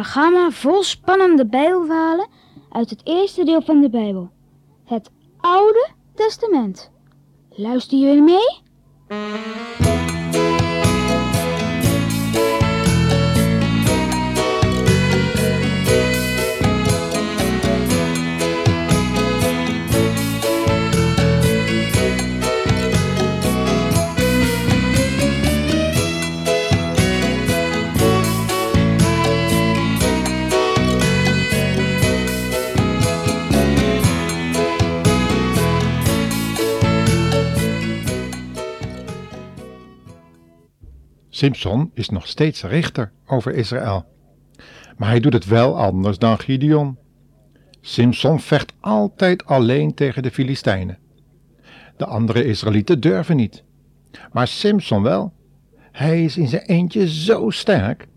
programma vol spannende Bijbelverhalen uit het eerste deel van de Bijbel. Het Oude Testament. Luister jullie mee? Simson is nog steeds richter over Israël. Maar hij doet het wel anders dan Gideon. Simson vecht altijd alleen tegen de Filistijnen. De andere Israëlieten durven niet. Maar Simson wel. Hij is in zijn eentje zo sterk.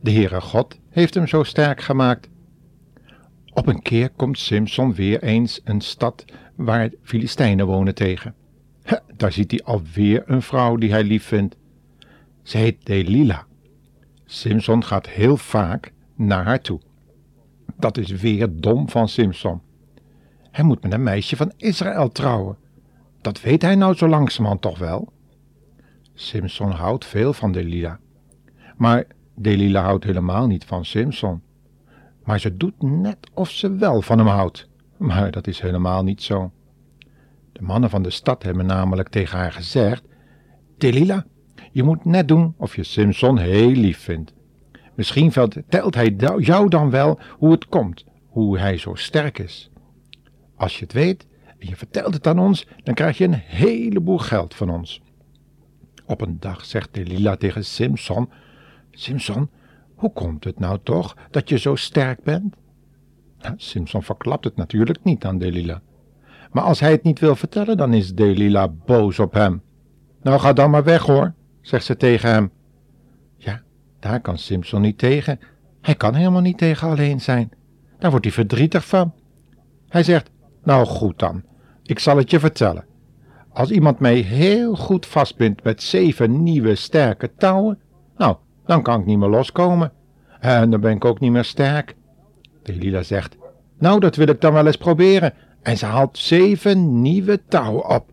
De Heere God heeft hem zo sterk gemaakt. Op een keer komt Simson weer eens een stad waar Filistijnen wonen tegen. daar ziet hij alweer een vrouw die hij lief vindt. Ze heet Delila. Simson gaat heel vaak naar haar toe. Dat is weer dom van Simson. Hij moet met een meisje van Israël trouwen. Dat weet hij nou zo langzamerhand toch wel. Simson houdt veel van Delila. Maar Delila houdt helemaal niet van Simson. Maar ze doet net of ze wel van hem houdt. Maar dat is helemaal niet zo. De mannen van de stad hebben namelijk tegen haar gezegd: Delila, je moet net doen of je Simpson heel lief vindt. Misschien vertelt hij jou dan wel hoe het komt, hoe hij zo sterk is. Als je het weet en je vertelt het aan ons, dan krijg je een heleboel geld van ons. Op een dag zegt Delilah tegen Simpson: Simpson, hoe komt het nou toch dat je zo sterk bent? Nou, Simpson verklapt het natuurlijk niet aan Delilah. Maar als hij het niet wil vertellen, dan is Delilah boos op hem. Nou, ga dan maar weg hoor, zegt ze tegen hem. Ja, daar kan Simpson niet tegen. Hij kan helemaal niet tegen alleen zijn. Daar wordt hij verdrietig van. Hij zegt: Nou goed dan, ik zal het je vertellen. Als iemand mij heel goed vastbindt met zeven nieuwe sterke touwen, nou, dan kan ik niet meer loskomen. En dan ben ik ook niet meer sterk. Delila zegt: Nou, dat wil ik dan wel eens proberen. En ze haalt zeven nieuwe touwen op.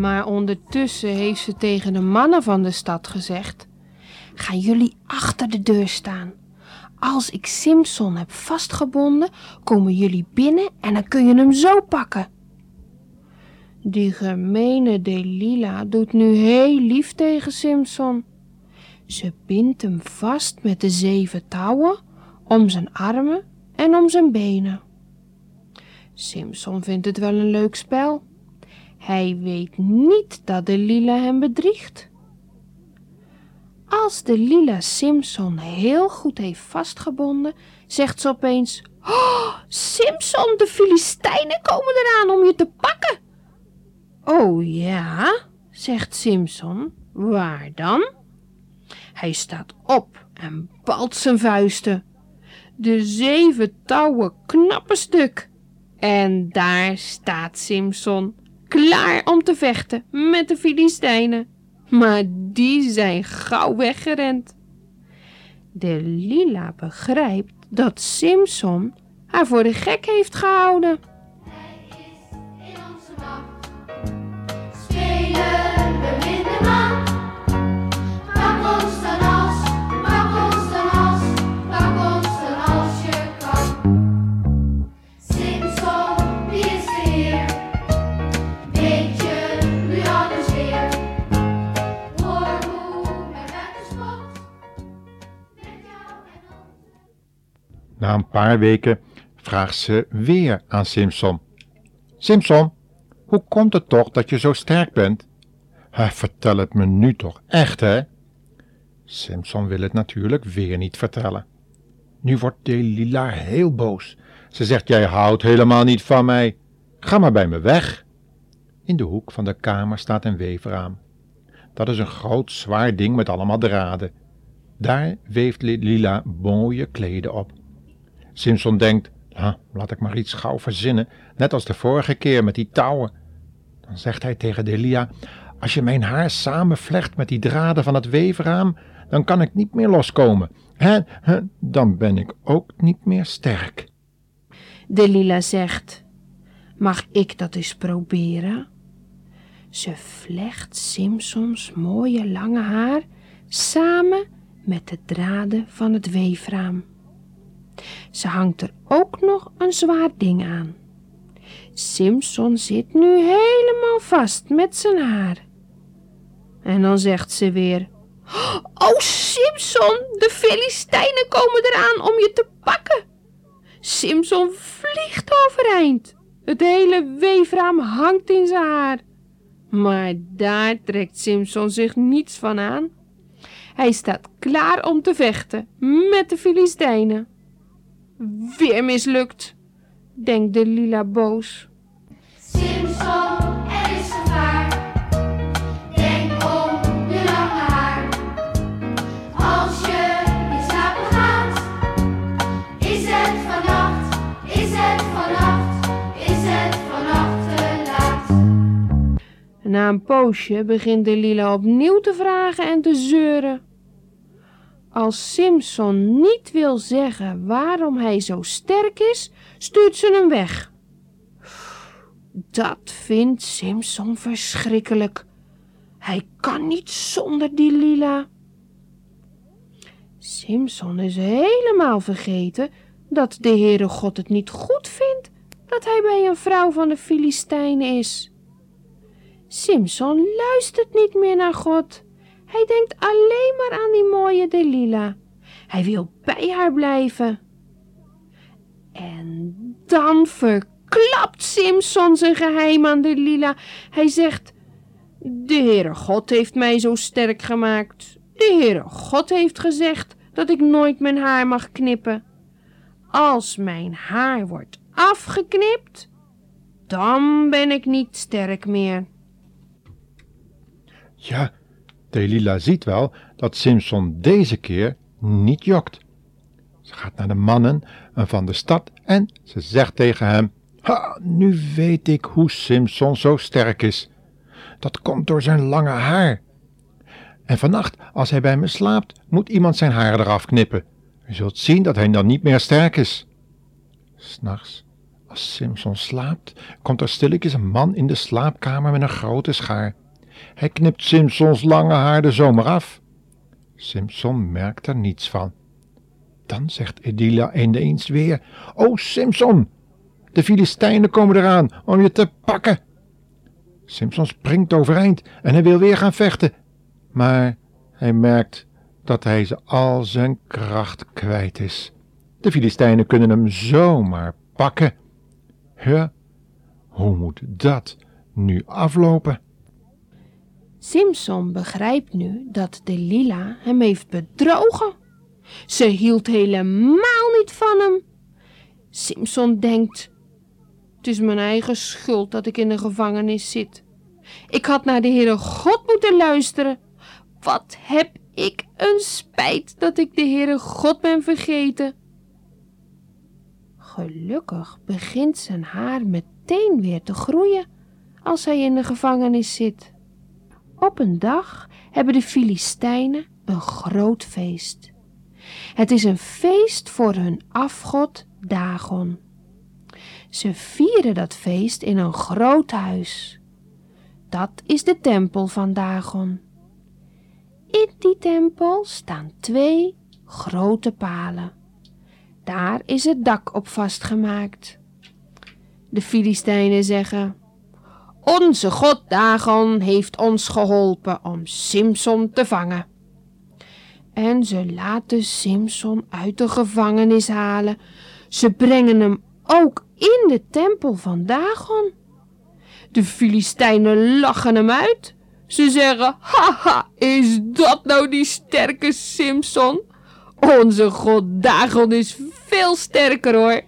Maar ondertussen heeft ze tegen de mannen van de stad gezegd: Gaan jullie achter de deur staan. Als ik Simpson heb vastgebonden, komen jullie binnen en dan kun je hem zo pakken. Die gemene Delila doet nu heel lief tegen Simpson. Ze bindt hem vast met de zeven touwen om zijn armen en om zijn benen. Simpson vindt het wel een leuk spel. Hij weet niet dat de Lila hem bedriegt. Als de Lila Simpson heel goed heeft vastgebonden, zegt ze opeens: Oh, Simpson, de Filistijnen komen eraan om je te pakken. Oh ja, zegt Simpson. Waar dan? Hij staat op en balt zijn vuisten. De zeven touwen knappen stuk. En daar staat Simpson klaar om te vechten met de Filistijnen. Maar die zijn gauw weggerend. De Lila begrijpt dat Simson haar voor de gek heeft gehouden. Na een paar weken vraagt ze weer aan Simson. Simson, hoe komt het toch dat je zo sterk bent? vertel het me nu toch echt, hè? Simson wil het natuurlijk weer niet vertellen. Nu wordt Delila heel boos. Ze zegt: Jij houdt helemaal niet van mij. Ga maar bij me weg. In de hoek van de kamer staat een weefraam. Dat is een groot zwaar ding met allemaal draden. Daar weeft Lila mooie kleden op. Simpson denkt: laat ik maar iets gauw verzinnen, net als de vorige keer met die touwen. Dan zegt hij tegen Delia: Als je mijn haar samenvlecht met die draden van het weefraam, dan kan ik niet meer loskomen. Dan ben ik ook niet meer sterk. Delila zegt: Mag ik dat eens proberen? Ze vlecht Simpsons mooie lange haar samen met de draden van het weefraam. Ze hangt er ook nog een zwaar ding aan. Simpson zit nu helemaal vast met zijn haar. En dan zegt ze weer: Oh, Simpson, de Filistijnen komen eraan om je te pakken. Simpson vliegt overeind. Het hele weefraam hangt in zijn haar. Maar daar trekt Simpson zich niets van aan. Hij staat klaar om te vechten met de Filistijnen. Weer mislukt, denkt de lila boos. Simpson, er is gevaar. Denk om je lange haar. Als je in slaap gaat, is het vannacht, is het vannacht, is het vannacht te laat. Na een poosje begint de lila opnieuw te vragen en te zeuren. Als Simpson niet wil zeggen waarom hij zo sterk is, stuurt ze hem weg. Dat vindt Simpson verschrikkelijk. Hij kan niet zonder die lila. Simpson is helemaal vergeten dat de Heere God het niet goed vindt dat hij bij een vrouw van de Filistijnen is. Simpson luistert niet meer naar God. Hij denkt alleen maar aan die mooie Delila. Hij wil bij haar blijven. En dan verklapt Simpson zijn geheim aan Delila. Hij zegt: De Heere God heeft mij zo sterk gemaakt. De Heere God heeft gezegd dat ik nooit mijn haar mag knippen. Als mijn haar wordt afgeknipt, dan ben ik niet sterk meer. Ja, Delila ziet wel dat Simpson deze keer niet jokt. Ze gaat naar de mannen van de stad en ze zegt tegen hem: Ha, nu weet ik hoe Simpson zo sterk is. Dat komt door zijn lange haar. En vannacht, als hij bij me slaapt, moet iemand zijn haar eraf knippen. U zult zien dat hij dan niet meer sterk is. S'nachts, als Simpson slaapt, komt er stilletjes een man in de slaapkamer met een grote schaar. Hij knipt Simpsons lange haar de zomer af. Simpson merkt er niets van. Dan zegt Edila ineens weer: O Simpson, de Filistijnen komen eraan om je te pakken. Simpson springt overeind en hij wil weer gaan vechten, maar hij merkt dat hij ze al zijn kracht kwijt is. De Filistijnen kunnen hem zomaar pakken. Huh, hoe moet dat nu aflopen? Simpson begrijpt nu dat Delila hem heeft bedrogen. Ze hield helemaal niet van hem. Simpson denkt: Het is mijn eigen schuld dat ik in de gevangenis zit. Ik had naar de Heere God moeten luisteren. Wat heb ik een spijt dat ik de Heere God ben vergeten. Gelukkig begint zijn haar meteen weer te groeien als hij in de gevangenis zit. Op een dag hebben de Filistijnen een groot feest. Het is een feest voor hun afgod Dagon. Ze vieren dat feest in een groot huis. Dat is de tempel van Dagon. In die tempel staan twee grote palen. Daar is het dak op vastgemaakt. De Filistijnen zeggen: onze god Dagon heeft ons geholpen om Simson te vangen. En ze laten Simson uit de gevangenis halen. Ze brengen hem ook in de tempel van Dagon. De Filistijnen lachen hem uit. Ze zeggen, haha, is dat nou die sterke Simson? Onze god Dagon is veel sterker hoor.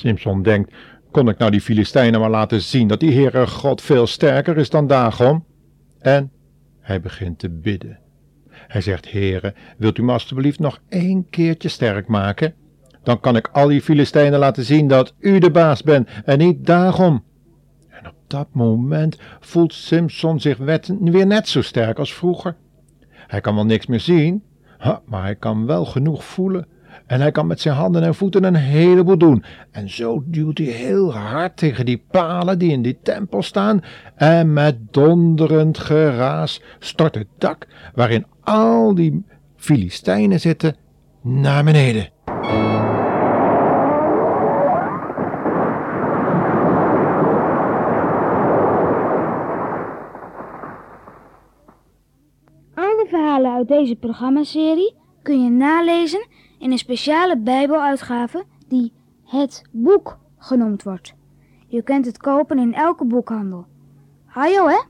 Simson denkt, kon ik nou die Filistijnen maar laten zien dat die Heere God veel sterker is dan Dagon? En hij begint te bidden. Hij zegt, Heere, wilt u me alstublieft nog één keertje sterk maken? Dan kan ik al die Filistijnen laten zien dat u de baas bent en niet Dagon. En op dat moment voelt Simson zich weer net zo sterk als vroeger. Hij kan wel niks meer zien, maar hij kan wel genoeg voelen. En hij kan met zijn handen en voeten een heleboel doen. En zo duwt hij heel hard tegen die palen die in die tempel staan. En met donderend geraas stort het dak waarin al die Filistijnen zitten naar beneden. Alle verhalen uit deze programmaserie kun je nalezen in een speciale Bijbeluitgave die Het Boek genoemd wordt. Je kunt het kopen in elke boekhandel. Hajo hè?